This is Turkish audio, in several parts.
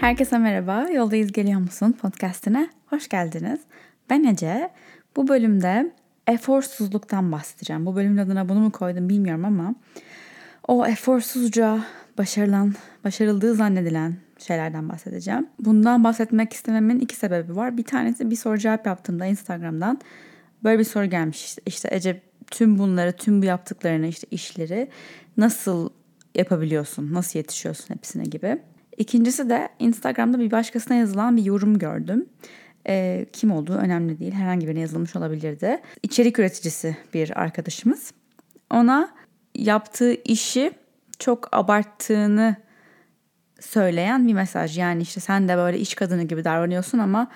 Herkese merhaba. Yoldayız geliyor musun podcastine? Hoş geldiniz. Ben Ece. Bu bölümde eforsuzluktan bahsedeceğim. Bu bölümün adına bunu mu koydum bilmiyorum ama o eforsuzca başarılan, başarıldığı zannedilen şeylerden bahsedeceğim. Bundan bahsetmek istememin iki sebebi var. Bir tanesi bir soru cevap yaptığımda Instagram'dan böyle bir soru gelmiş. İşte, Ece tüm bunları, tüm bu yaptıklarını, işte işleri nasıl yapabiliyorsun, nasıl yetişiyorsun hepsine gibi. İkincisi de Instagram'da bir başkasına yazılan bir yorum gördüm. E, kim olduğu önemli değil. Herhangi birine yazılmış olabilirdi. İçerik üreticisi bir arkadaşımız. Ona yaptığı işi çok abarttığını söyleyen bir mesaj. Yani işte sen de böyle iş kadını gibi davranıyorsun ama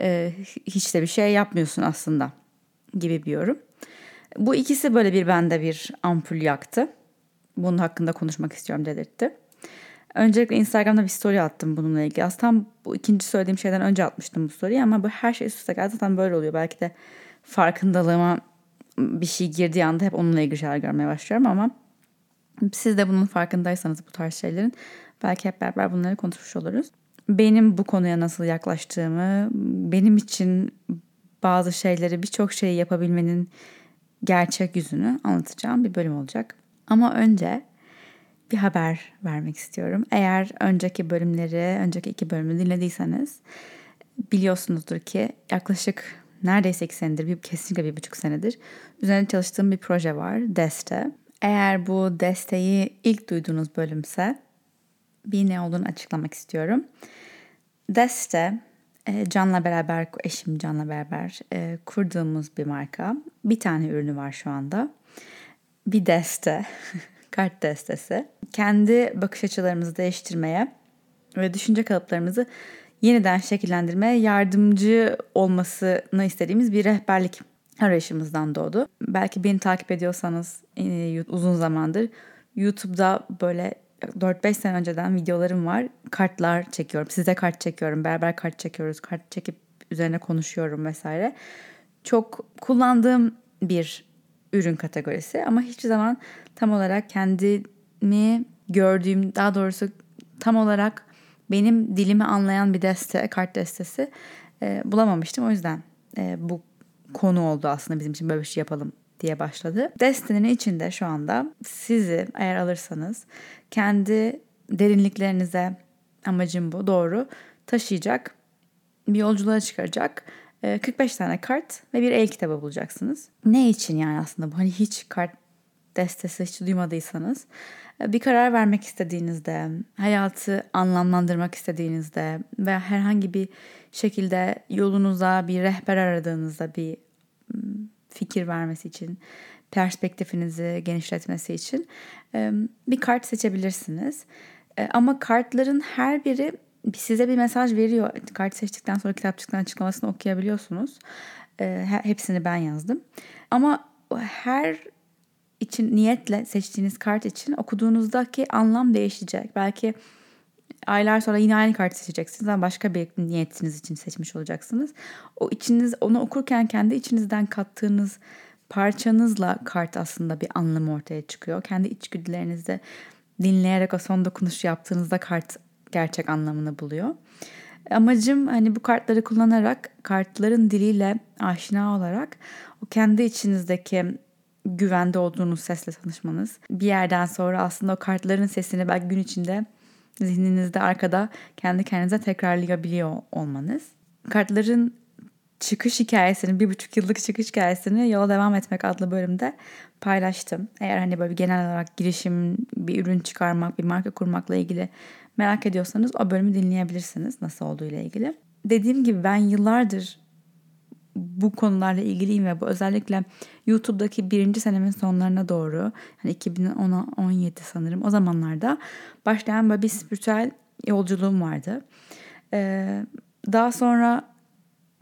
e, hiç de bir şey yapmıyorsun aslında gibi bir yorum. Bu ikisi böyle bir bende bir ampul yaktı. Bunun hakkında konuşmak istiyorum dedirtti. Öncelikle Instagram'da bir story attım bununla ilgili. Aslında bu ikinci söylediğim şeyden önce atmıştım bu story'i ama bu her şey üst geldi. Zaten böyle oluyor. Belki de farkındalığıma bir şey girdiği anda hep onunla ilgili şeyler görmeye başlıyorum ama siz de bunun farkındaysanız bu tarz şeylerin belki hep beraber bunları konuşmuş oluruz. Benim bu konuya nasıl yaklaştığımı, benim için bazı şeyleri birçok şeyi yapabilmenin gerçek yüzünü anlatacağım bir bölüm olacak. Ama önce bir haber vermek istiyorum. Eğer önceki bölümleri, önceki iki bölümü dinlediyseniz biliyorsunuzdur ki yaklaşık neredeyse iki senedir, bir, kesinlikle bir buçuk senedir üzerine çalıştığım bir proje var, Deste. Eğer bu desteği ilk duyduğunuz bölümse bir ne olduğunu açıklamak istiyorum. Deste, e, Can'la beraber, eşim Can'la beraber e, kurduğumuz bir marka. Bir tane ürünü var şu anda. Bir deste, kart destesi. Kendi bakış açılarımızı değiştirmeye ve düşünce kalıplarımızı yeniden şekillendirmeye yardımcı olmasını istediğimiz bir rehberlik arayışımızdan doğdu. Belki beni takip ediyorsanız e, uzun zamandır YouTube'da böyle 4-5 sene önceden videolarım var. Kartlar çekiyorum. Size kart çekiyorum. Beraber kart çekiyoruz. Kart çekip üzerine konuşuyorum vesaire. Çok kullandığım bir ürün kategorisi ama hiçbir zaman tam olarak kendimi gördüğüm daha doğrusu tam olarak benim dilimi anlayan bir deste, kart destesi e, bulamamıştım. O yüzden e, bu konu oldu aslında bizim için böyle bir şey yapalım diye başladı. Destenin içinde şu anda sizi eğer alırsanız kendi derinliklerinize amacım bu doğru taşıyacak bir yolculuğa çıkaracak 45 tane kart ve bir el kitabı bulacaksınız. Ne için yani aslında bu? Hani hiç kart destesi hiç duymadıysanız bir karar vermek istediğinizde, hayatı anlamlandırmak istediğinizde ve herhangi bir şekilde yolunuza bir rehber aradığınızda bir fikir vermesi için, perspektifinizi genişletmesi için bir kart seçebilirsiniz. Ama kartların her biri size bir mesaj veriyor. Kart seçtikten sonra kitapçıktan açıklamasını okuyabiliyorsunuz. Hepsini ben yazdım. Ama her için niyetle seçtiğiniz kart için okuduğunuzdaki anlam değişecek. Belki aylar sonra yine aynı kartı seçeceksiniz ama başka bir niyetiniz için seçmiş olacaksınız. O içiniz onu okurken kendi içinizden kattığınız parçanızla kart aslında bir anlam ortaya çıkıyor. Kendi içgüdülerinizde dinleyerek o son dokunuşu yaptığınızda kart gerçek anlamını buluyor. Amacım hani bu kartları kullanarak kartların diliyle aşina olarak o kendi içinizdeki güvende olduğunuz sesle tanışmanız. Bir yerden sonra aslında o kartların sesini belki gün içinde zihninizde arkada kendi kendinize tekrarlayabiliyor olmanız. Kartların çıkış hikayesini, bir buçuk yıllık çıkış hikayesini Yola Devam Etmek adlı bölümde paylaştım. Eğer hani böyle genel olarak girişim, bir ürün çıkarmak, bir marka kurmakla ilgili merak ediyorsanız o bölümü dinleyebilirsiniz nasıl olduğu ile ilgili. Dediğim gibi ben yıllardır bu konularla ilgiliyim ve bu özellikle YouTube'daki birinci senemin sonlarına doğru hani 2017 sanırım o zamanlarda başlayan böyle bir spiritüel yolculuğum vardı. Ee, daha sonra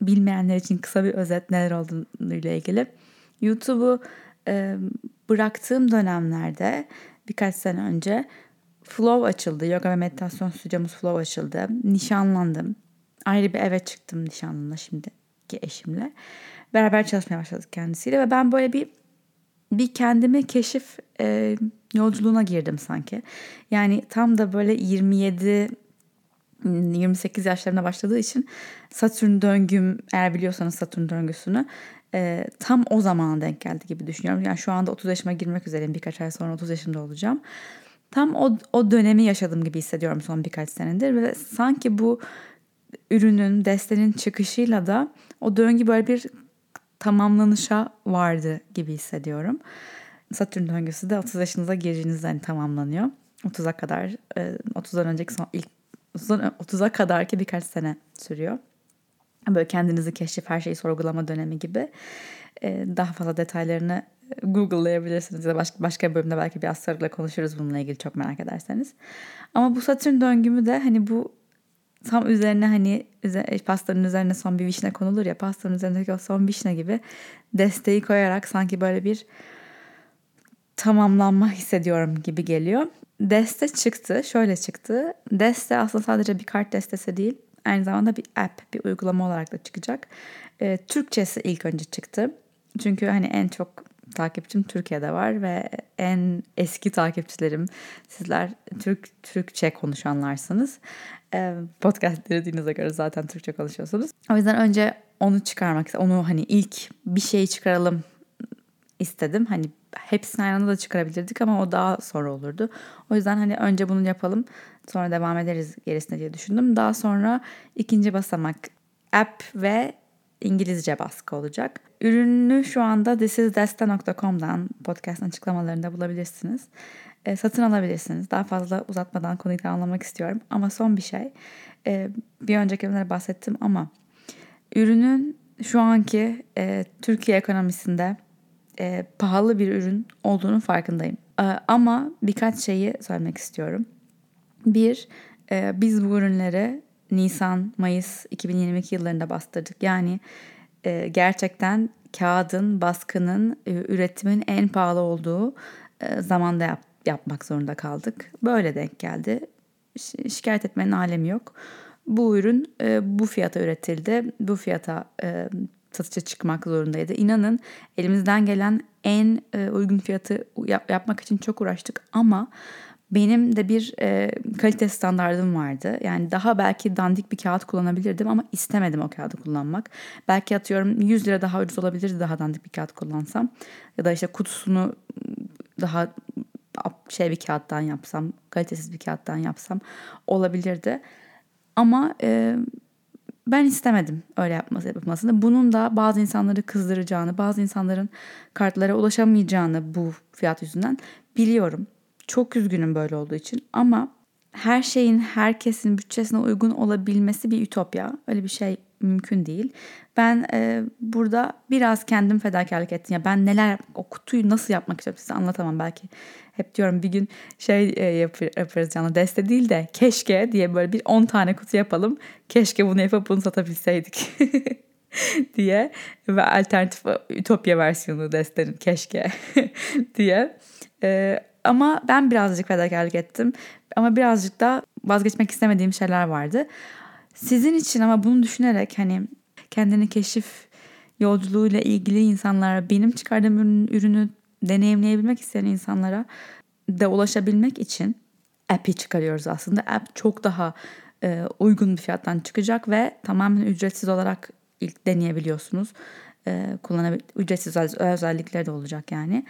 bilmeyenler için kısa bir özet neler olduğunu ile ilgili. YouTube'u e, bıraktığım dönemlerde birkaç sene önce Flow açıldı. Yoga ve meditasyon stüdyomuz Flow açıldı. Nişanlandım. Ayrı bir eve çıktım nişanlımla şimdi ki eşimle. Beraber çalışmaya başladık kendisiyle ve ben böyle bir bir kendimi keşif e, yolculuğuna girdim sanki. Yani tam da böyle 27 28 yaşlarında başladığı için Satürn döngüm eğer biliyorsanız Satürn döngüsünü e, tam o zaman denk geldi gibi düşünüyorum. Yani şu anda 30 yaşıma girmek üzereyim. Birkaç ay sonra 30 yaşında olacağım. Tam o, o dönemi yaşadım gibi hissediyorum son birkaç senedir ve sanki bu ürünün, destenin çıkışıyla da o döngü böyle bir tamamlanışa vardı gibi hissediyorum. Satürn döngüsü de 30 yaşınıza girdiğinizde hani tamamlanıyor. 30'a kadar, 30'dan önceki son ilk 30'a kadar ki birkaç sene sürüyor. Böyle kendinizi keşif, her şeyi sorgulama dönemi gibi. Daha fazla detaylarını Google'layabilirsiniz ya da başka, başka bir bölümde belki bir sarıyla konuşuruz bununla ilgili çok merak ederseniz. Ama bu Satürn döngümü de hani bu tam üzerine hani pastanın üzerine son bir vişne konulur ya pastanın üzerindeki o son vişne gibi desteği koyarak sanki böyle bir tamamlanma hissediyorum gibi geliyor. Deste çıktı. Şöyle çıktı. Deste aslında sadece bir kart destesi değil. Aynı zamanda bir app, bir uygulama olarak da çıkacak. E, Türkçesi ilk önce çıktı. Çünkü hani en çok takipçim Türkiye'de var ve en eski takipçilerim sizler Türk Türkçe konuşanlarsınız. E, podcast dinlediğinize göre zaten Türkçe konuşuyorsunuz. O yüzden önce onu çıkarmak, onu hani ilk bir şey çıkaralım istedim. Hani hepsini aynı anda da çıkarabilirdik ama o daha sonra olurdu. O yüzden hani önce bunu yapalım sonra devam ederiz gerisine diye düşündüm. Daha sonra ikinci basamak app ve İngilizce baskı olacak. Ürünü şu anda thisisdesta.com'dan podcast'ın açıklamalarında bulabilirsiniz. E, satın alabilirsiniz. Daha fazla uzatmadan konuyu tamamlamak istiyorum. Ama son bir şey. E, bir önceki bölümlerde bahsettim ama ürünün şu anki e, Türkiye ekonomisinde e, pahalı bir ürün olduğunu farkındayım. E, ama birkaç şeyi söylemek istiyorum. Bir, e, biz bu ürünleri Nisan, Mayıs 2022 yıllarında bastırdık. Yani e, gerçekten kağıdın, baskının, e, üretimin en pahalı olduğu e, zamanda yap, yapmak zorunda kaldık. Böyle denk geldi. Ş- şikayet etmenin alemi yok. Bu ürün e, bu fiyata üretildi. Bu fiyata e, satışa çıkmak zorundaydı. İnanın elimizden gelen en e, uygun fiyatı yap, yapmak için çok uğraştık ama benim de bir e, kalite standardım vardı. Yani daha belki dandik bir kağıt kullanabilirdim ama istemedim o kağıdı kullanmak. Belki atıyorum 100 lira daha ucuz olabilirdi daha dandik bir kağıt kullansam. Ya da işte kutusunu daha şey bir kağıttan yapsam, kalitesiz bir kağıttan yapsam olabilirdi. Ama e, ben istemedim öyle yapması yapmasını. Bunun da bazı insanları kızdıracağını, bazı insanların kartlara ulaşamayacağını bu fiyat yüzünden biliyorum. Çok üzgünüm böyle olduğu için ama her şeyin herkesin bütçesine uygun olabilmesi bir ütopya. Öyle bir şey mümkün değil. Ben e, burada biraz kendim fedakarlık ettim. Ya ben neler o kutuyu nasıl yapmak istiyorum size anlatamam belki. Hep diyorum bir gün şey e, yapır, yaparız canlı deste değil de keşke diye böyle bir 10 tane kutu yapalım. Keşke bunu yapıp bunu satabilseydik. diye ve alternatif ütopya versiyonu destenin keşke diye. E, ama ben birazcık fedakarlık ettim. Ama birazcık da vazgeçmek istemediğim şeyler vardı. Sizin için ama bunu düşünerek hani kendini keşif yolculuğuyla ilgili insanlara benim çıkardığım ürünü, deneyimleyebilmek isteyen insanlara da ulaşabilmek için app'i çıkarıyoruz aslında. App çok daha e, uygun bir fiyattan çıkacak ve tamamen ücretsiz olarak ilk deneyebiliyorsunuz. E, kullanabil ücretsiz özellikleri de olacak yani.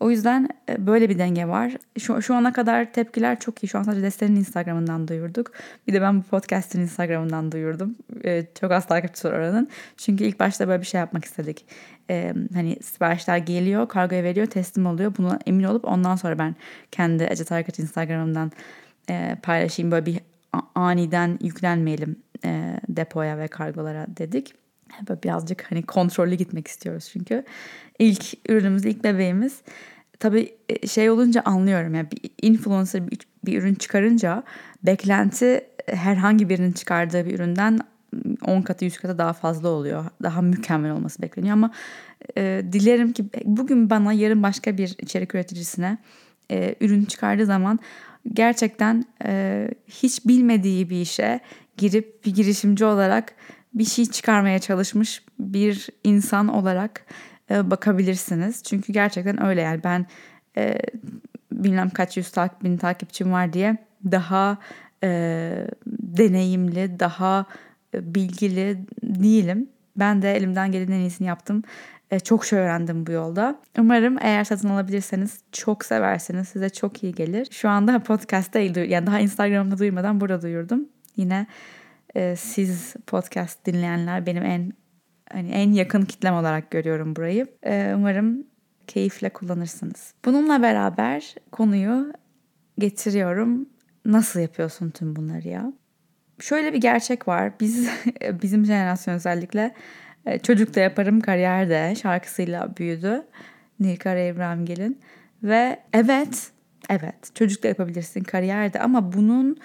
O yüzden e, böyle bir denge var. Şu, şu ana kadar tepkiler çok iyi. Şu an sadece Deste'nin Instagram'ından duyurduk. Bir de ben bu podcast'in Instagram'ından duyurdum. Ee, çok az takipçi var oranın. Çünkü ilk başta böyle bir şey yapmak istedik. Ee, hani siparişler geliyor, kargoya veriyor, teslim oluyor. Buna emin olup ondan sonra ben kendi Ece Tarkat Instagram'dan e, paylaşayım. Böyle bir aniden yüklenmeyelim e, depoya ve kargolara dedik. Böyle birazcık hani kontrollü gitmek istiyoruz çünkü. ilk ürünümüz, ilk bebeğimiz. Tabii e, şey olunca anlıyorum. Yani bir influencer bir, bir ürün çıkarınca beklenti herhangi birinin çıkardığı bir üründen 10 katı 100 katı daha fazla oluyor. Daha mükemmel olması bekleniyor ama e, dilerim ki bugün bana yarın başka bir içerik üreticisine e, ürün çıkardığı zaman gerçekten e, hiç bilmediği bir işe girip bir girişimci olarak bir şey çıkarmaya çalışmış bir insan olarak e, bakabilirsiniz. Çünkü gerçekten öyle yani ben e, bilmem kaç yüz takip, bin takipçim var diye daha e, deneyimli, daha e, bilgili değilim. Ben de elimden gelen en iyisini yaptım. E, çok şey öğrendim bu yolda. Umarım eğer satın alabilirseniz çok seversiniz. Size çok iyi gelir. Şu anda podcast'ta yani daha Instagram'da duyurmadan burada duyurdum. Yine e, siz podcast dinleyenler benim en hani en yakın kitlem olarak görüyorum burayı. E, umarım keyifle kullanırsınız. Bununla beraber konuyu getiriyorum. Nasıl yapıyorsun tüm bunları ya? Şöyle bir gerçek var. Biz bizim jenerasyon özellikle e, çocuk da yaparım kariyerde şarkısıyla büyüdü. Nilkara İbrahimgel'in. Ve evet, evet çocuk da yapabilirsin kariyerde ama bunun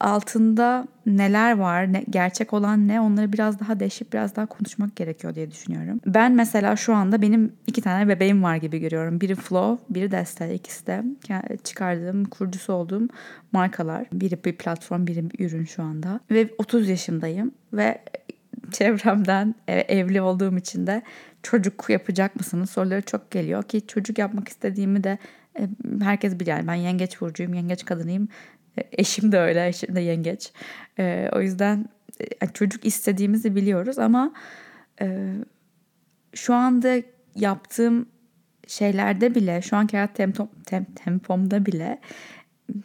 altında neler var, ne, gerçek olan ne onları biraz daha deşip biraz daha konuşmak gerekiyor diye düşünüyorum. Ben mesela şu anda benim iki tane bebeğim var gibi görüyorum. Biri Flow, biri Destel. İkisi de çıkardığım, kurucusu olduğum markalar. Biri bir platform, biri bir ürün şu anda. Ve 30 yaşındayım ve çevremden e, evli olduğum için de çocuk yapacak mısınız soruları çok geliyor ki çocuk yapmak istediğimi de e, herkes bilir. Yani ben yengeç burcuyum, yengeç kadınıyım. E, eşim de öyle, eşim de yengeç. o yüzden çocuk istediğimizi biliyoruz ama şu anda yaptığım şeylerde bile, şu anki hayat tempom, tem, tempomda bile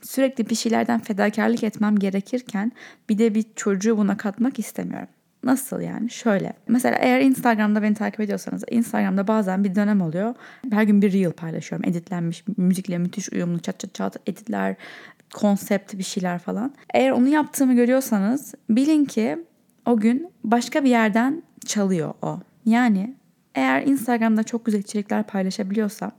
sürekli bir şeylerden fedakarlık etmem gerekirken bir de bir çocuğu buna katmak istemiyorum. Nasıl yani? Şöyle. Mesela eğer Instagram'da beni takip ediyorsanız Instagram'da bazen bir dönem oluyor. Her gün bir reel paylaşıyorum. Editlenmiş, müzikle müthiş uyumlu çat çat çat editler, konsept bir şeyler falan. Eğer onu yaptığımı görüyorsanız bilin ki o gün başka bir yerden çalıyor o. Yani eğer Instagram'da çok güzel içerikler paylaşabiliyorsam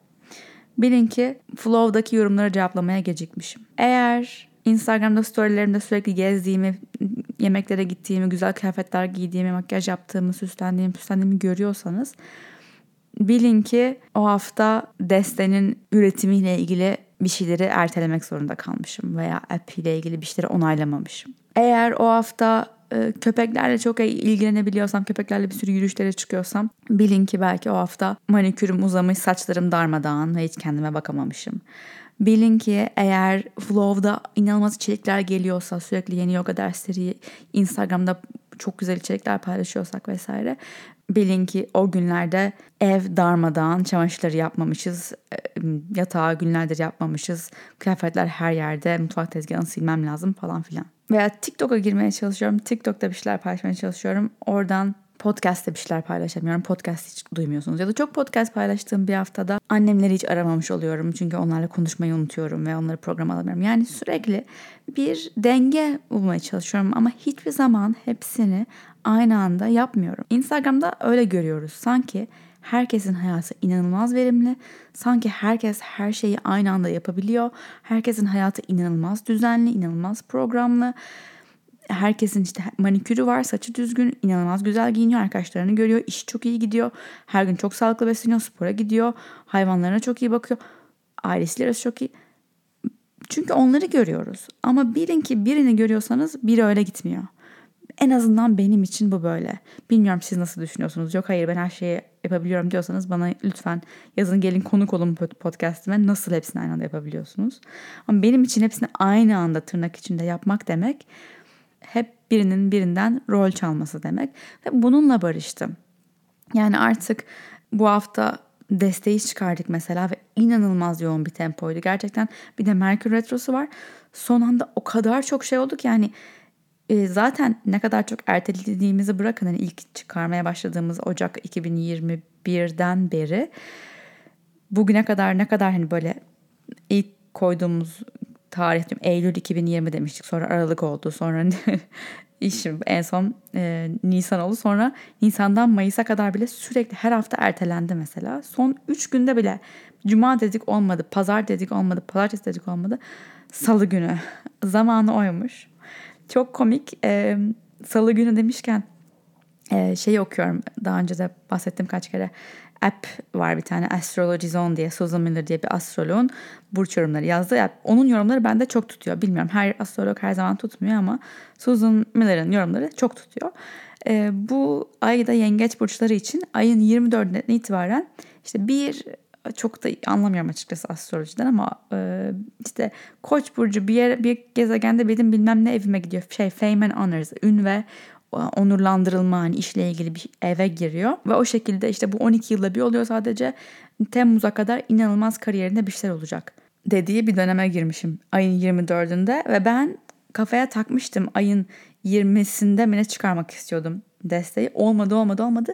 bilin ki Flow'daki yorumları cevaplamaya gecikmişim. Eğer Instagram'da storylerimde sürekli gezdiğimi, yemeklere gittiğimi, güzel kıyafetler giydiğimi, makyaj yaptığımı, süslendiğimi, süslendiğimi görüyorsanız bilin ki o hafta destenin üretimiyle ilgili bir şeyleri ertelemek zorunda kalmışım veya app ile ilgili bir şeyleri onaylamamışım. Eğer o hafta e, köpeklerle çok ilgilenebiliyorsam, köpeklerle bir sürü yürüyüşlere çıkıyorsam bilin ki belki o hafta manikürüm uzamış, saçlarım darmadağın ve hiç kendime bakamamışım. Bilin ki eğer Flow'da inanılmaz içerikler geliyorsa sürekli yeni yoga dersleri Instagram'da çok güzel içerikler paylaşıyorsak vesaire bilin ki o günlerde ev darmadan çamaşırları yapmamışız, e, yatağı günlerdir yapmamışız, kıyafetler her yerde, mutfak tezgahını silmem lazım falan filan. Veya TikTok'a girmeye çalışıyorum, TikTok'ta bir şeyler paylaşmaya çalışıyorum. Oradan podcast'te bir şeyler paylaşamıyorum. Podcast hiç duymuyorsunuz. Ya da çok podcast paylaştığım bir haftada annemleri hiç aramamış oluyorum. Çünkü onlarla konuşmayı unutuyorum ve onları program alamıyorum. Yani sürekli bir denge bulmaya çalışıyorum ama hiçbir zaman hepsini aynı anda yapmıyorum. Instagram'da öyle görüyoruz. Sanki herkesin hayatı inanılmaz verimli. Sanki herkes her şeyi aynı anda yapabiliyor. Herkesin hayatı inanılmaz düzenli, inanılmaz programlı herkesin işte manikürü var, saçı düzgün, inanılmaz güzel giyiniyor, arkadaşlarını görüyor, iş çok iyi gidiyor. Her gün çok sağlıklı besleniyor, spora gidiyor, hayvanlarına çok iyi bakıyor. Ailesiyle çok iyi. Çünkü onları görüyoruz. Ama bilin ki birini görüyorsanız biri öyle gitmiyor. En azından benim için bu böyle. Bilmiyorum siz nasıl düşünüyorsunuz. Yok hayır ben her şeyi yapabiliyorum diyorsanız bana lütfen yazın gelin konuk olun podcastime. Nasıl hepsini aynı anda yapabiliyorsunuz? Ama benim için hepsini aynı anda tırnak içinde yapmak demek hep birinin birinden rol çalması demek. Ve bununla barıştım. Yani artık bu hafta desteği çıkardık mesela ve inanılmaz yoğun bir tempoydu. Gerçekten bir de Merkür Retrosu var. Son anda o kadar çok şey oldu ki yani e, zaten ne kadar çok ertelediğimizi bırakın hani ilk çıkarmaya başladığımız Ocak 2021'den beri bugüne kadar ne kadar hani böyle ilk koyduğumuz tarih Eylül 2020 demiştik. Sonra Aralık oldu. Sonra işim en son e, Nisan oldu. Sonra Nisan'dan Mayıs'a kadar bile sürekli her hafta ertelendi mesela. Son 3 günde bile Cuma dedik olmadı, Pazar dedik olmadı, Pazartesi dedik olmadı. Salı günü. Zamanı oymuş. Çok komik. E, Salı günü demişken e, şeyi okuyorum. Daha önce de bahsettim kaç kere app var bir tane Astrology Zone diye Susan Miller diye bir astroloğun burç yorumları yazdı. app. Onun yorumları bende çok tutuyor. Bilmiyorum her astrolog her zaman tutmuyor ama Susan Miller'ın yorumları çok tutuyor. E, bu ayda yengeç burçları için ayın 24'ünden itibaren işte bir çok da anlamıyorum açıkçası astrolojiden ama e, işte Koç burcu bir yer bir gezegende benim bilmem ne evime gidiyor. Şey fame and honors, ün ve onurlandırılma hani işle ilgili bir eve giriyor ve o şekilde işte bu 12 yılda bir oluyor sadece Temmuz'a kadar inanılmaz kariyerinde bir şeyler olacak dediği bir döneme girmişim ayın 24'ünde ve ben kafaya takmıştım ayın 20'sinde mi ne çıkarmak istiyordum desteği. Olmadı olmadı olmadı.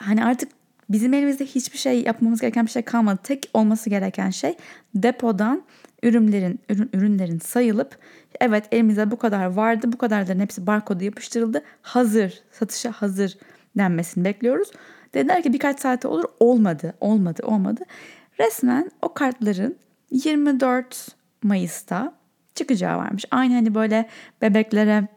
Hani artık bizim elimizde hiçbir şey yapmamız gereken bir şey kalmadı. Tek olması gereken şey depodan ürünlerin ürün, ürünlerin sayılıp evet elimizde bu kadar vardı bu kadarların hepsi barkodu yapıştırıldı hazır satışa hazır denmesini bekliyoruz. Dediler ki birkaç saate olur olmadı olmadı olmadı. Resmen o kartların 24 Mayıs'ta çıkacağı varmış. Aynı hani böyle bebeklere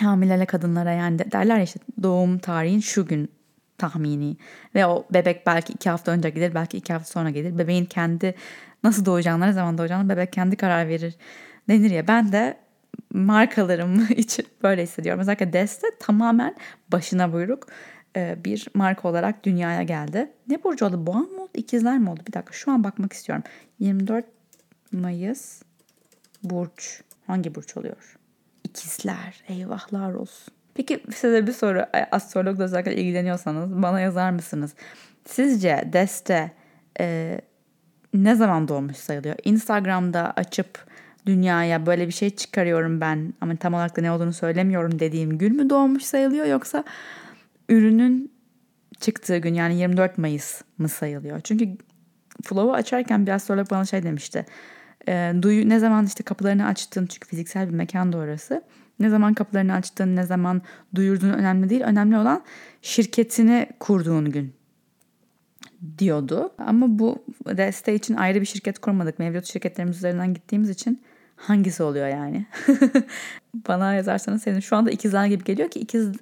hamilele kadınlara yani derler ya işte doğum tarihin şu gün tahmini ve o bebek belki iki hafta önce gelir belki iki hafta sonra gelir. Bebeğin kendi nasıl doğacağını ne zaman doğacağını bebek kendi karar verir denir ya ben de markalarım için böyle hissediyorum. Özellikle Deste tamamen başına buyruk e, bir marka olarak dünyaya geldi. Ne burcu oldu? Boğa mı oldu? İkizler mi oldu? Bir dakika şu an bakmak istiyorum. 24 Mayıs Burç. Hangi burç oluyor? İkizler. Eyvahlar olsun. Peki size bir soru. Astrologla özellikle ilgileniyorsanız bana yazar mısınız? Sizce Deste e, ne zaman doğmuş sayılıyor? Instagram'da açıp dünyaya böyle bir şey çıkarıyorum ben ama tam olarak da ne olduğunu söylemiyorum dediğim gün mü doğmuş sayılıyor yoksa ürünün çıktığı gün yani 24 Mayıs mı sayılıyor? Çünkü Flow'u açarken bir astrolog bana şey demişti. E, duyu, ne zaman işte kapılarını açtın çünkü fiziksel bir mekan da orası. Ne zaman kapılarını açtın, ne zaman duyurduğun önemli değil. Önemli olan şirketini kurduğun gün diyordu. Ama bu deste için ayrı bir şirket kurmadık. Mevcut şirketlerimiz üzerinden gittiğimiz için hangisi oluyor yani? Bana yazarsanız senin şu anda ikizler gibi geliyor ki ikiz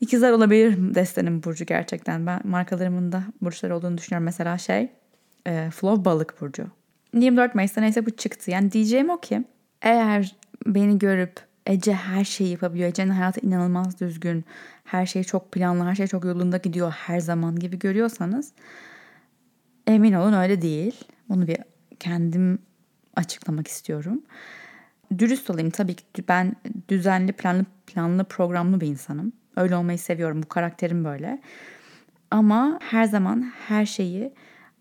ikizler olabilir destenin burcu gerçekten. Ben markalarımın da burçlar olduğunu düşünüyorum. Mesela şey e, Flow balık burcu. 24 Mayıs'ta neyse bu çıktı. Yani diyeceğim o ki eğer beni görüp Ece her şeyi yapabiliyor. Ece'nin hayatı inanılmaz düzgün. Her şey çok planlı, her şey çok yolunda gidiyor her zaman gibi görüyorsanız emin olun öyle değil. Bunu bir kendim açıklamak istiyorum. Dürüst olayım tabii ki ben düzenli, planlı, planlı, programlı bir insanım. Öyle olmayı seviyorum. Bu karakterim böyle. Ama her zaman her şeyi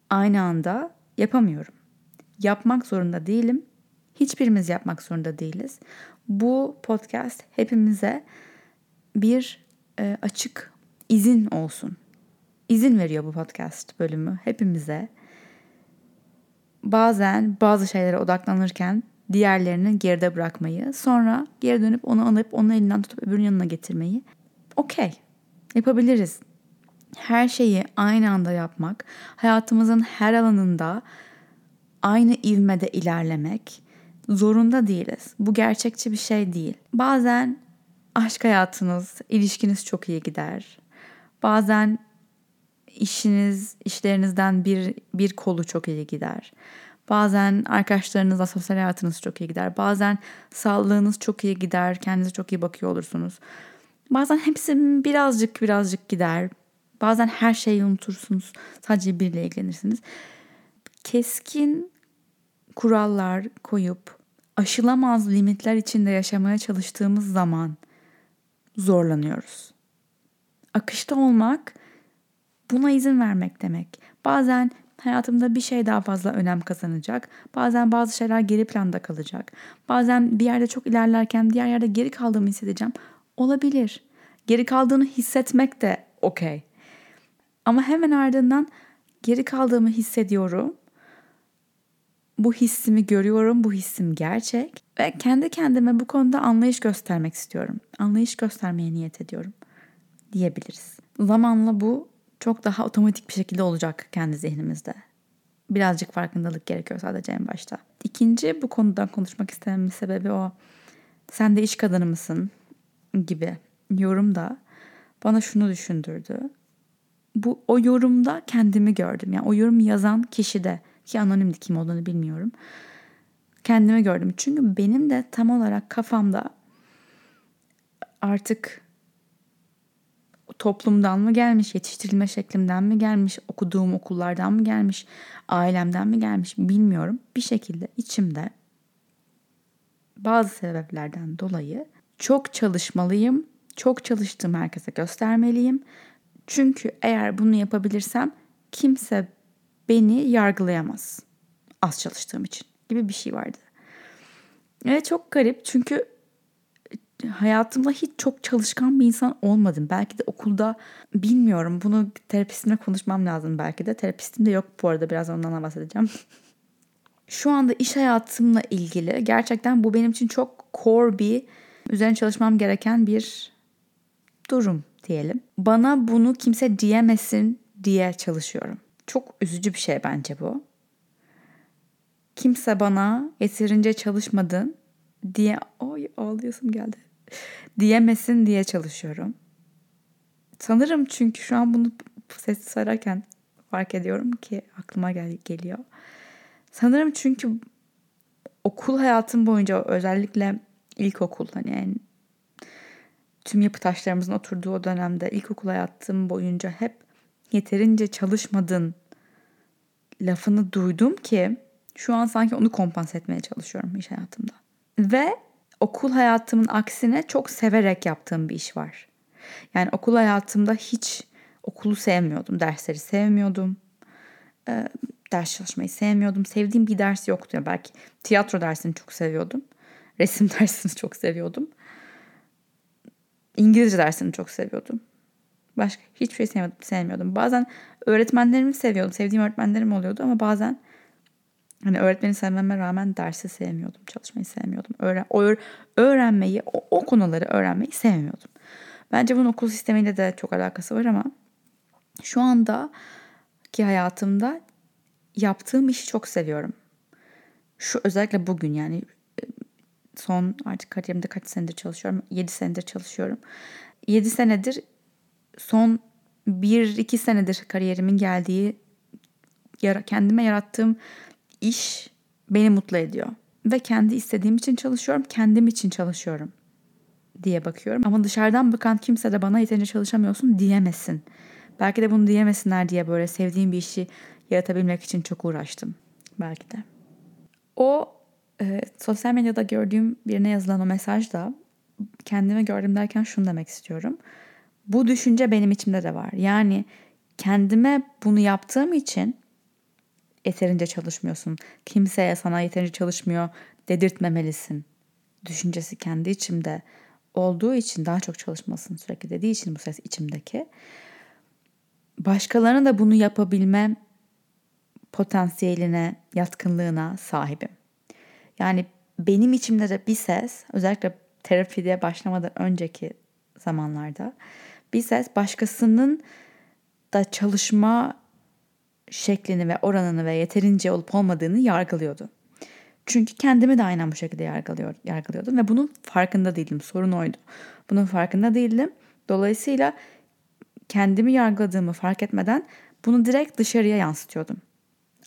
aynı anda yapamıyorum. Yapmak zorunda değilim. Hiçbirimiz yapmak zorunda değiliz. Bu podcast hepimize bir e, açık izin olsun. İzin veriyor bu podcast bölümü hepimize. Bazen bazı şeylere odaklanırken diğerlerini geride bırakmayı, sonra geri dönüp onu alıp onun elinden tutup öbürünün yanına getirmeyi. Okey. Yapabiliriz. Her şeyi aynı anda yapmak, hayatımızın her alanında aynı ivmede ilerlemek zorunda değiliz. Bu gerçekçi bir şey değil. Bazen aşk hayatınız, ilişkiniz çok iyi gider. Bazen işiniz, işlerinizden bir, bir kolu çok iyi gider. Bazen arkadaşlarınızla sosyal hayatınız çok iyi gider. Bazen sağlığınız çok iyi gider. Kendinize çok iyi bakıyor olursunuz. Bazen hepsi birazcık birazcık gider. Bazen her şeyi unutursunuz. Sadece biriyle ilgilenirsiniz. Keskin kurallar koyup aşılamaz limitler içinde yaşamaya çalıştığımız zaman zorlanıyoruz. Akışta olmak buna izin vermek demek. Bazen hayatımda bir şey daha fazla önem kazanacak. Bazen bazı şeyler geri planda kalacak. Bazen bir yerde çok ilerlerken diğer yerde geri kaldığımı hissedeceğim. Olabilir. Geri kaldığını hissetmek de okey. Ama hemen ardından geri kaldığımı hissediyorum bu hissimi görüyorum, bu hissim gerçek ve kendi kendime bu konuda anlayış göstermek istiyorum. Anlayış göstermeye niyet ediyorum diyebiliriz. Zamanla bu çok daha otomatik bir şekilde olacak kendi zihnimizde. Birazcık farkındalık gerekiyor sadece en başta. İkinci bu konudan konuşmak istememin sebebi o. Sen de iş kadını mısın gibi yorum da bana şunu düşündürdü. Bu o yorumda kendimi gördüm. Yani o yorum yazan kişi de ki anonimdi kim olduğunu bilmiyorum. Kendimi gördüm. Çünkü benim de tam olarak kafamda artık toplumdan mı gelmiş, yetiştirilme şeklimden mi gelmiş, okuduğum okullardan mı gelmiş, ailemden mi gelmiş bilmiyorum. Bir şekilde içimde bazı sebeplerden dolayı çok çalışmalıyım, çok çalıştığım herkese göstermeliyim. Çünkü eğer bunu yapabilirsem kimse beni yargılayamaz az çalıştığım için gibi bir şey vardı. Ve çok garip çünkü hayatımda hiç çok çalışkan bir insan olmadım. Belki de okulda bilmiyorum bunu terapistimle konuşmam lazım belki de. Terapistim de yok bu arada biraz ondan bahsedeceğim. Şu anda iş hayatımla ilgili gerçekten bu benim için çok core bir üzerine çalışmam gereken bir durum diyelim. Bana bunu kimse diyemesin diye çalışıyorum. Çok üzücü bir şey bence bu. Kimse bana yeterince çalışmadın diye oy ağlıyorsun geldi. Diyemesin diye çalışıyorum. Sanırım çünkü şu an bunu ses sararken fark ediyorum ki aklıma gel geliyor. Sanırım çünkü okul hayatım boyunca özellikle ilkokul hani yani tüm yapı taşlarımızın oturduğu o dönemde ilkokul hayatım boyunca hep yeterince çalışmadın lafını duydum ki şu an sanki onu kompanse etmeye çalışıyorum iş hayatımda. Ve okul hayatımın aksine çok severek yaptığım bir iş var. Yani okul hayatımda hiç okulu sevmiyordum, dersleri sevmiyordum. Ee, ders çalışmayı sevmiyordum. Sevdiğim bir ders yoktu. Yani belki tiyatro dersini çok seviyordum. Resim dersini çok seviyordum. İngilizce dersini çok seviyordum. Başka hiçbir şey sevmiyordum. Bazen öğretmenlerimi seviyordum. Sevdiğim öğretmenlerim oluyordu ama bazen hani öğretmeni sevmeme rağmen dersi sevmiyordum. Çalışmayı sevmiyordum. Öğren, öğrenmeyi, o, o konuları öğrenmeyi sevmiyordum. Bence bunun okul sistemiyle de çok alakası var ama şu anda ki hayatımda yaptığım işi çok seviyorum. Şu özellikle bugün yani son artık kariyerimde kaç senedir çalışıyorum? 7 senedir çalışıyorum. 7 senedir son 1-2 senedir kariyerimin geldiği kendime yarattığım iş beni mutlu ediyor. Ve kendi istediğim için çalışıyorum, kendim için çalışıyorum diye bakıyorum. Ama dışarıdan bakan kimse de bana yeterince çalışamıyorsun diyemesin. Belki de bunu diyemesinler diye böyle sevdiğim bir işi yaratabilmek için çok uğraştım. Belki de. O e, sosyal medyada gördüğüm birine yazılan o mesajda kendime gördüm derken şunu demek istiyorum. Bu düşünce benim içimde de var. Yani kendime bunu yaptığım için yeterince çalışmıyorsun. Kimseye sana yeterince çalışmıyor dedirtmemelisin. Düşüncesi kendi içimde olduğu için daha çok çalışmasın sürekli dediği için bu ses içimdeki. Başkalarına da bunu yapabilme potansiyeline, yatkınlığına sahibim. Yani benim içimde de bir ses, özellikle terapide başlamadan önceki zamanlarda bir ses başkasının da çalışma şeklini ve oranını ve yeterince olup olmadığını yargılıyordu. Çünkü kendimi de aynen bu şekilde yargılıyor, yargılıyordum ve bunun farkında değildim. Sorun oydu. Bunun farkında değildim. Dolayısıyla kendimi yargıladığımı fark etmeden bunu direkt dışarıya yansıtıyordum.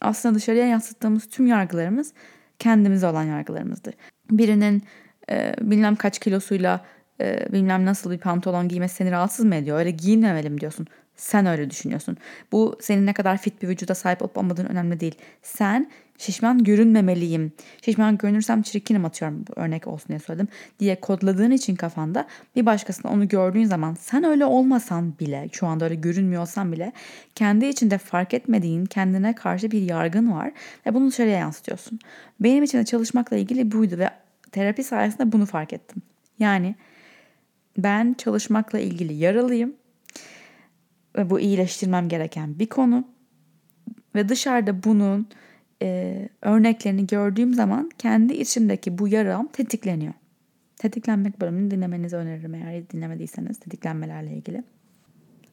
Aslında dışarıya yansıttığımız tüm yargılarımız kendimize olan yargılarımızdır. Birinin e, bilmem kaç kilosuyla e, bilmem nasıl bir pantolon giymesi seni rahatsız mı ediyor? Öyle giyinmemelim diyorsun. Sen öyle düşünüyorsun. Bu senin ne kadar fit bir vücuda sahip olup olmadığın önemli değil. Sen şişman görünmemeliyim. Şişman görünürsem çirkinim atıyorum örnek olsun diye söyledim. Diye kodladığın için kafanda bir başkasına onu gördüğün zaman sen öyle olmasan bile şu anda öyle görünmüyorsan bile kendi içinde fark etmediğin kendine karşı bir yargın var ve bunu dışarıya yansıtıyorsun. Benim için de çalışmakla ilgili buydu ve terapi sayesinde bunu fark ettim. Yani ben çalışmakla ilgili yaralıyım ve bu iyileştirmem gereken bir konu ve dışarıda bunun e, örneklerini gördüğüm zaman kendi içimdeki bu yaram tetikleniyor. Tetiklenmek bölümünü dinlemenizi öneririm eğer dinlemediyseniz tetiklenmelerle ilgili.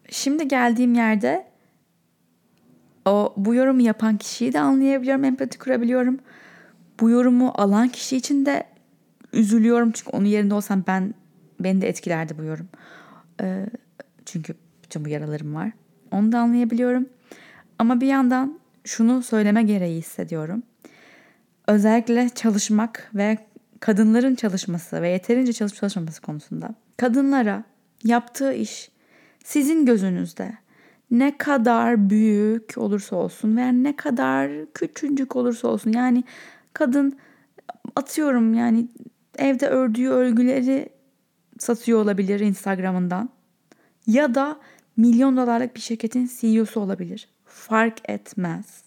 Şimdi geldiğim yerde o bu yorumu yapan kişiyi de anlayabiliyorum, empati kurabiliyorum. Bu yorumu alan kişi için de üzülüyorum çünkü onun yerinde olsam ben beni de etkilerdi bu yorum. Ee, çünkü bütün bu yaralarım var. Onu da anlayabiliyorum. Ama bir yandan şunu söyleme gereği hissediyorum. Özellikle çalışmak ve kadınların çalışması ve yeterince çalışıp çalışmaması konusunda kadınlara yaptığı iş Sizin gözünüzde ne kadar büyük olursa olsun veya ne kadar küçücük olursa olsun yani kadın atıyorum yani evde ördüğü örgüleri satıyor olabilir Instagram'ından ya da milyon dolarlık bir şirketin CEO'su olabilir. Fark etmez.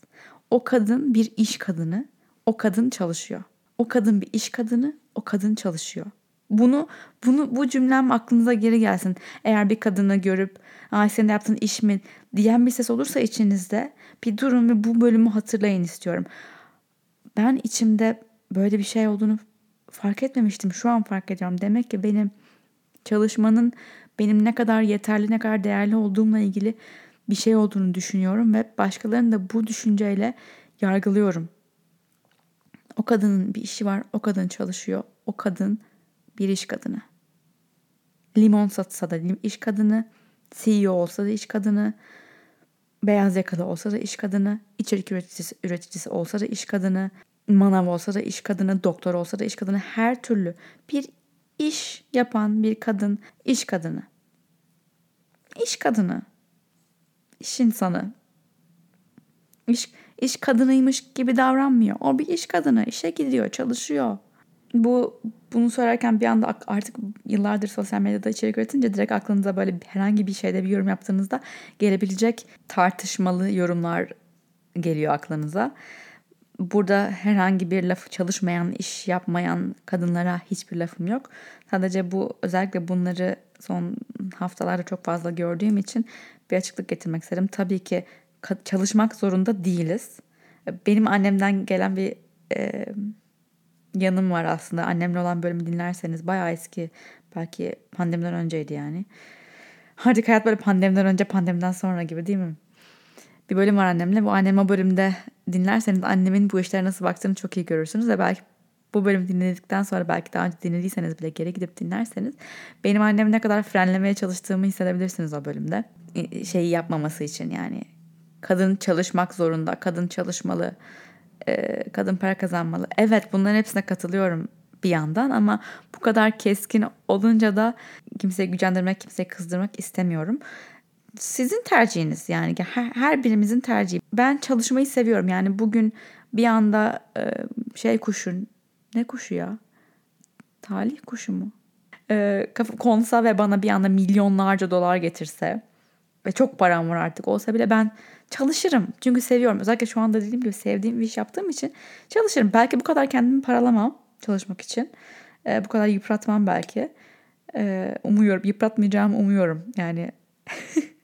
O kadın bir iş kadını, o kadın çalışıyor. O kadın bir iş kadını, o kadın çalışıyor. Bunu bunu bu cümlem aklınıza geri gelsin. Eğer bir kadını görüp "Ay senin yaptığın iş mi?" diyen bir ses olursa içinizde bir durun ve bu bölümü hatırlayın istiyorum. Ben içimde böyle bir şey olduğunu fark etmemiştim. Şu an fark ediyorum. Demek ki benim çalışmanın benim ne kadar yeterli, ne kadar değerli olduğumla ilgili bir şey olduğunu düşünüyorum ve başkalarını da bu düşünceyle yargılıyorum. O kadının bir işi var, o kadın çalışıyor, o kadın bir iş kadını. Limon satsa da iş kadını, CEO olsa da iş kadını, beyaz yakalı olsa da iş kadını, içerik üreticisi, üreticisi olsa da iş kadını, manav olsa da iş kadını, doktor olsa da iş kadını, her türlü bir iş yapan bir kadın, iş kadını. İş kadını. İş insanı. İş, iş kadınıymış gibi davranmıyor. O bir iş kadını. işe gidiyor, çalışıyor. Bu bunu söylerken bir anda artık yıllardır sosyal medyada içerik üretince direkt aklınıza böyle herhangi bir şeyde bir yorum yaptığınızda gelebilecek tartışmalı yorumlar geliyor aklınıza. Burada herhangi bir lafı çalışmayan, iş yapmayan kadınlara hiçbir lafım yok. Sadece bu özellikle bunları son haftalarda çok fazla gördüğüm için bir açıklık getirmek istedim. Tabii ki çalışmak zorunda değiliz. Benim annemden gelen bir e, yanım var aslında. Annemle olan bölümü dinlerseniz bayağı eski. Belki pandemiden önceydi yani. Artık hayat böyle pandemiden önce pandemiden sonra gibi değil mi? Bir bölüm var annemle. Bu annem o bölümde dinlerseniz annemin bu işlere nasıl baktığını çok iyi görürsünüz. Ve belki bu bölümü dinledikten sonra belki daha önce dinlediyseniz bile geri gidip dinlerseniz benim annemi ne kadar frenlemeye çalıştığımı hissedebilirsiniz o bölümde. Şeyi yapmaması için yani kadın çalışmak zorunda, kadın çalışmalı, kadın para kazanmalı. Evet bunların hepsine katılıyorum bir yandan ama bu kadar keskin olunca da kimseyi gücendirmek, kimseyi kızdırmak istemiyorum. Sizin tercihiniz yani her, her birimizin tercihi. Ben çalışmayı seviyorum yani bugün bir anda şey kuşun ne kuşu ya? Talih kuşu mu? Ee, konsa ve bana bir anda milyonlarca dolar getirse ve çok param var artık olsa bile ben çalışırım. Çünkü seviyorum. Özellikle şu anda dediğim gibi sevdiğim bir iş yaptığım için çalışırım. Belki bu kadar kendimi paralamam çalışmak için. Ee, bu kadar yıpratmam belki. Umuyorum. Yıpratmayacağımı umuyorum. Yani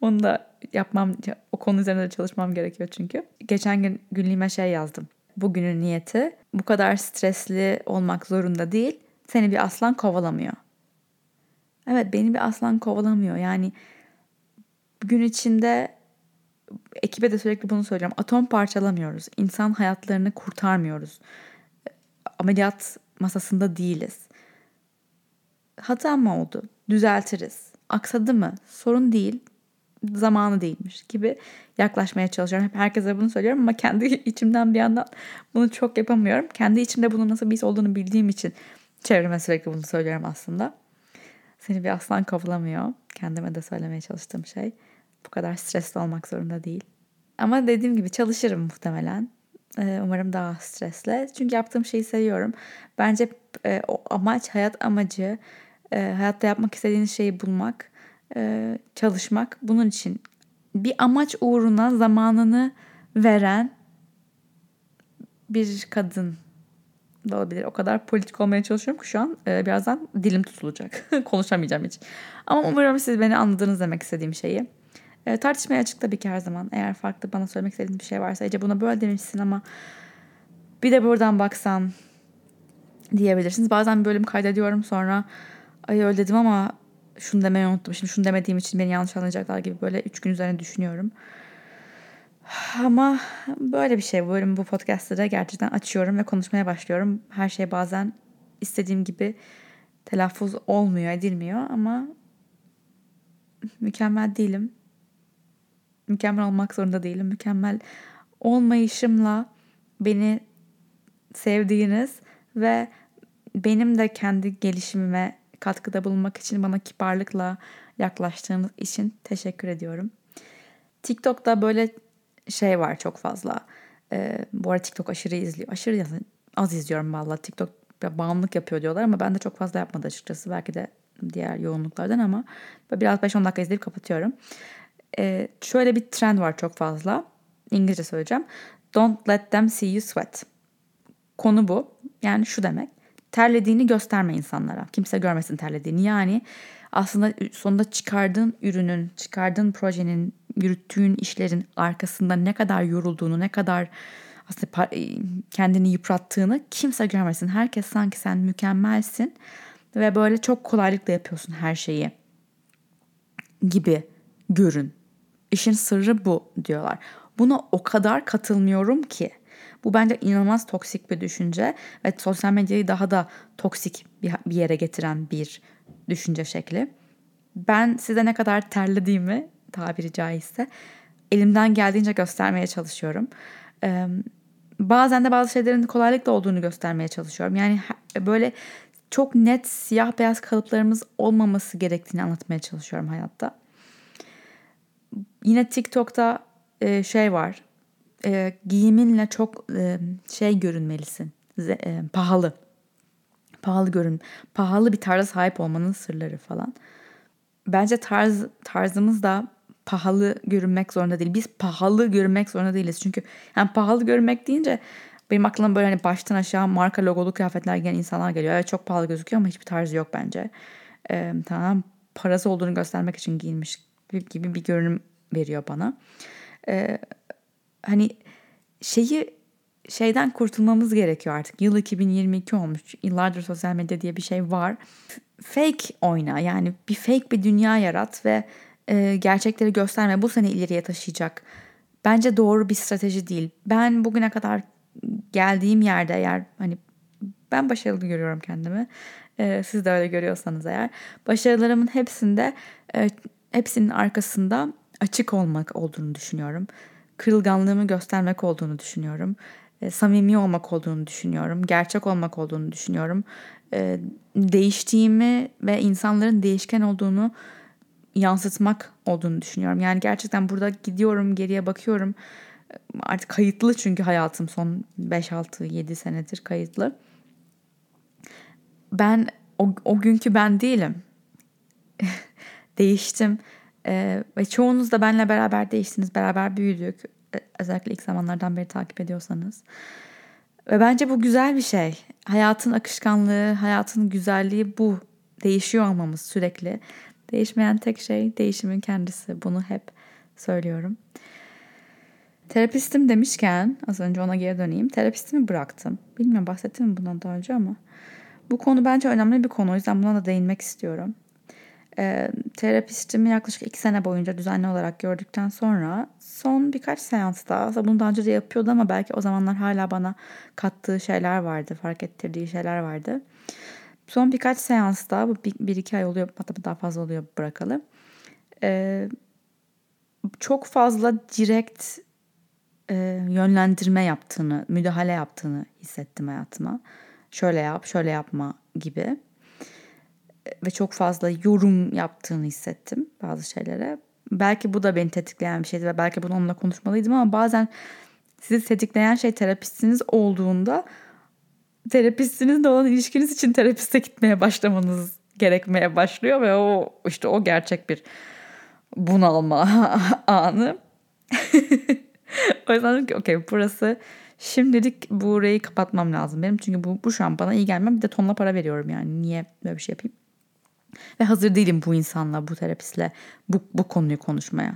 onu da yapmam, o konu üzerinde de çalışmam gerekiyor çünkü. Geçen gün günlüğüme şey yazdım. Bugünün niyeti bu kadar stresli olmak zorunda değil. Seni bir aslan kovalamıyor. Evet beni bir aslan kovalamıyor. Yani gün içinde ekibe de sürekli bunu söylüyorum. Atom parçalamıyoruz. İnsan hayatlarını kurtarmıyoruz. Ameliyat masasında değiliz. Hata mı oldu? Düzeltiriz. Aksadı mı? Sorun değil. Zamanı değilmiş gibi yaklaşmaya çalışıyorum. Hep herkese bunu söylüyorum ama kendi içimden bir yandan bunu çok yapamıyorum. Kendi içimde bunun nasıl bir his olduğunu bildiğim için çevreme sürekli bunu söylüyorum aslında. Seni bir aslan kovalamıyor. Kendime de söylemeye çalıştığım şey. Bu kadar stresli olmak zorunda değil. Ama dediğim gibi çalışırım muhtemelen. Ee, umarım daha stresle. Çünkü yaptığım şeyi seviyorum. Bence e, o amaç, hayat amacı, e, hayatta yapmak istediğiniz şeyi bulmak, e, çalışmak. Bunun için bir amaç uğruna zamanını veren bir kadın da olabilir. O kadar politik olmaya çalışıyorum ki şu an e, birazdan dilim tutulacak. Konuşamayacağım hiç. Ama umarım siz beni anladınız demek istediğim şeyi. E, tartışmaya açık tabii ki her zaman. Eğer farklı bana söylemek istediğiniz bir şey varsa Ece buna böyle demişsin ama bir de buradan baksan diyebilirsiniz. Bazen bölüm kaydediyorum sonra ay öyle dedim ama şunu demeyi unuttum. Şimdi şunu demediğim için beni yanlış anlayacaklar gibi böyle üç gün üzerine düşünüyorum. Ama böyle bir şey. Bu bölüm bu podcast'ı da gerçekten açıyorum ve konuşmaya başlıyorum. Her şey bazen istediğim gibi telaffuz olmuyor, edilmiyor ama mükemmel değilim. Mükemmel olmak zorunda değilim. Mükemmel olmayışımla beni sevdiğiniz ve benim de kendi gelişimime katkıda bulunmak için bana kibarlıkla yaklaştığınız için teşekkür ediyorum. TikTok'ta böyle şey var çok fazla. Ee, bu arada TikTok aşırı izliyor. Aşırı az izliyorum valla. TikTok bağımlılık yapıyor diyorlar ama ben de çok fazla yapmadı açıkçası. Belki de diğer yoğunluklardan ama biraz 5-10 dakika izleyip kapatıyorum. Ee, şöyle bir trend var çok fazla. İngilizce söyleyeceğim. Don't let them see you sweat. Konu bu. Yani şu demek. Terlediğini gösterme insanlara. Kimse görmesin terlediğini. Yani aslında sonunda çıkardığın ürünün, çıkardığın projenin, yürüttüğün işlerin arkasında ne kadar yorulduğunu, ne kadar aslında e, kendini yıprattığını kimse görmesin. Herkes sanki sen mükemmelsin ve böyle çok kolaylıkla yapıyorsun her şeyi gibi görün. İşin sırrı bu diyorlar. Buna o kadar katılmıyorum ki. Bu bence inanılmaz toksik bir düşünce ve sosyal medyayı daha da toksik bir yere getiren bir düşünce şekli. Ben size ne kadar terlediğimi tabiri caizse elimden geldiğince göstermeye çalışıyorum. Ee, bazen de bazı şeylerin kolaylıkla olduğunu göstermeye çalışıyorum. Yani böyle çok net siyah beyaz kalıplarımız olmaması gerektiğini anlatmaya çalışıyorum hayatta. Yine TikTok'ta şey var. E, giyiminle çok e, şey görünmelisin. E, pahalı. Pahalı görün. Pahalı bir tarza sahip olmanın sırları falan. Bence tarz tarzımız da pahalı görünmek zorunda değil. Biz pahalı görünmek zorunda değiliz. Çünkü yani pahalı görünmek deyince benim aklıma böyle hani baştan aşağı marka logolu kıyafetler giyen insanlar geliyor. Evet çok pahalı gözüküyor ama hiçbir tarzı yok bence. Ee, tamam parası olduğunu göstermek için giyinmiş gibi bir görünüm veriyor bana. Ee, hani şeyi şeyden kurtulmamız gerekiyor artık. Yıl 2022 olmuş. Yıllardır sosyal medya diye bir şey var. Fake oyna yani bir fake bir dünya yarat ve e, gerçekleri gösterme. Bu seni ileriye taşıyacak. Bence doğru bir strateji değil. Ben bugüne kadar geldiğim yerde eğer hani ben başarılı görüyorum kendimi. E, siz de öyle görüyorsanız eğer. Başarılarımın hepsinde e, hepsinin arkasında açık olmak olduğunu düşünüyorum. Kırılganlığımı göstermek olduğunu düşünüyorum. E, samimi olmak olduğunu düşünüyorum. Gerçek olmak olduğunu düşünüyorum. E, değiştiğimi ve insanların değişken olduğunu yansıtmak olduğunu düşünüyorum. Yani gerçekten burada gidiyorum geriye bakıyorum. Artık kayıtlı çünkü hayatım son 5-6-7 senedir kayıtlı. Ben o, o günkü ben değilim. Değiştim. Ee, ve çoğunuz da benle beraber değiştiniz. Beraber büyüdük. E, özellikle ilk zamanlardan beri takip ediyorsanız. Ve bence bu güzel bir şey. Hayatın akışkanlığı, hayatın güzelliği bu. Değişiyor olmamız sürekli. Değişmeyen tek şey değişimin kendisi. Bunu hep söylüyorum. Terapistim demişken az önce ona geri döneyim. Terapistimi bıraktım. Bilmiyorum bahsettim mi bundan daha önce ama bu konu bence önemli bir konu. O yüzden buna da değinmek istiyorum. E, terapistimi yaklaşık iki sene boyunca düzenli olarak gördükten sonra son birkaç seansta bunu daha önce de yapıyordu ama belki o zamanlar hala bana kattığı şeyler vardı, fark ettirdiği şeyler vardı. Son birkaç seansta, bu bir, bir iki ay oluyor hatta daha fazla oluyor bırakalı. E, çok fazla direkt e, yönlendirme yaptığını, müdahale yaptığını hissettim hayatıma. Şöyle yap, şöyle yapma gibi ve çok fazla yorum yaptığını hissettim bazı şeylere. Belki bu da beni tetikleyen bir şeydi ve belki bunu onunla konuşmalıydım ama bazen sizi tetikleyen şey terapistiniz olduğunda terapistinizle olan ilişkiniz için terapiste gitmeye başlamanız gerekmeye başlıyor ve o işte o gerçek bir bunalma anı. o yüzden dedim ki okey burası şimdilik burayı kapatmam lazım benim. Çünkü bu, bu şu an bana iyi gelmem. Bir de tonla para veriyorum yani. Niye böyle bir şey yapayım? Ve hazır değilim bu insanla, bu terapistle bu, bu konuyu konuşmaya.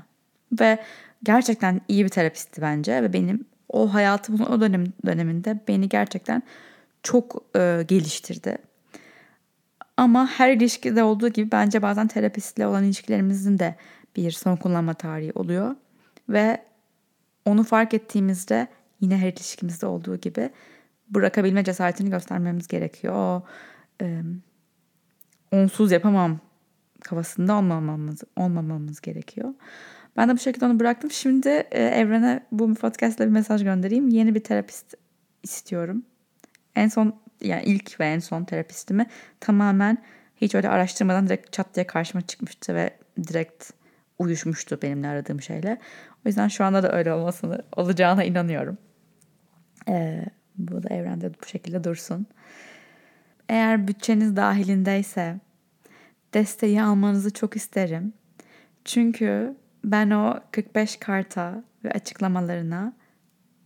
Ve gerçekten iyi bir terapistti bence ve benim o hayatımın o dönem döneminde beni gerçekten çok e, geliştirdi. Ama her ilişkide olduğu gibi bence bazen terapistle olan ilişkilerimizin de bir son kullanma tarihi oluyor. Ve onu fark ettiğimizde yine her ilişkimizde olduğu gibi bırakabilme cesaretini göstermemiz gerekiyor. O e, onsuz yapamam kafasında olmamamız, olmamamız gerekiyor. Ben de bu şekilde onu bıraktım. Şimdi e, evrene bu podcast'la bir mesaj göndereyim. Yeni bir terapist istiyorum. En son yani ilk ve en son terapistimi tamamen Hiç öyle araştırmadan direkt çat diye karşıma çıkmıştı ve direkt uyuşmuştu benimle aradığım şeyle. O yüzden şu anda da öyle olmasını olacağına inanıyorum. Ee, bu da evrende bu şekilde dursun. Eğer bütçeniz dahilindeyse desteği almanızı çok isterim. Çünkü ben o 45 karta ve açıklamalarına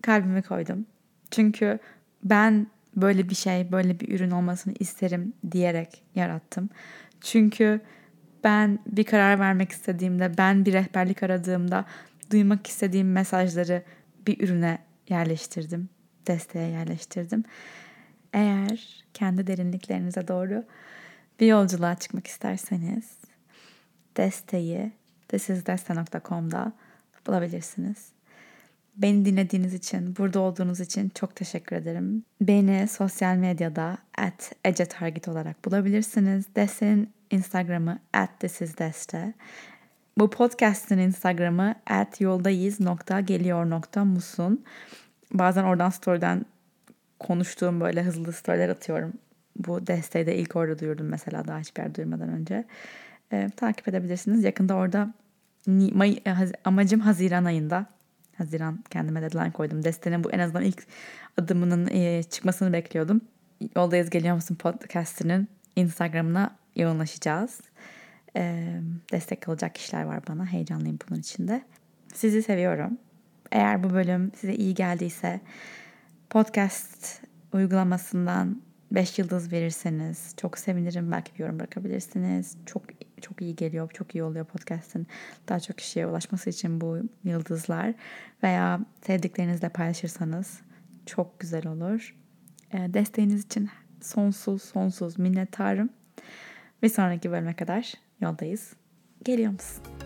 kalbimi koydum. Çünkü ben böyle bir şey, böyle bir ürün olmasını isterim diyerek yarattım. Çünkü ben bir karar vermek istediğimde, ben bir rehberlik aradığımda duymak istediğim mesajları bir ürüne yerleştirdim, desteğe yerleştirdim. Eğer kendi derinliklerinize doğru bir yolculuğa çıkmak isterseniz desteği thisisdeste.com'da bulabilirsiniz. Beni dinlediğiniz için, burada olduğunuz için çok teşekkür ederim. Beni sosyal medyada at ecetarget olarak bulabilirsiniz. Deste'nin Instagram'ı at thisisdeste. Bu podcast'ın Instagram'ı at yoldayız.geliyor.musun. Bazen oradan story'den konuştuğum böyle hızlı storyler atıyorum. Bu desteği de ilk orada duyurdum mesela daha hiçbir yer duyurmadan önce. Ee, takip edebilirsiniz. Yakında orada May, amacım Haziran ayında Haziran kendime deadline koydum. Destenin bu en azından ilk adımının e, çıkmasını bekliyordum. Yoldayız Geliyor Musun podcast'inin Instagram'ına yoğunlaşacağız. E, destek alacak kişiler var bana. Heyecanlıyım bunun içinde. Sizi seviyorum. Eğer bu bölüm size iyi geldiyse podcast uygulamasından 5 yıldız verirseniz çok sevinirim. Belki bir yorum bırakabilirsiniz. Çok çok iyi geliyor, çok iyi oluyor podcast'ın daha çok kişiye ulaşması için bu yıldızlar veya sevdiklerinizle paylaşırsanız çok güzel olur. E, desteğiniz için sonsuz sonsuz minnettarım. Bir sonraki bölüme kadar yoldayız. Geliyor musun?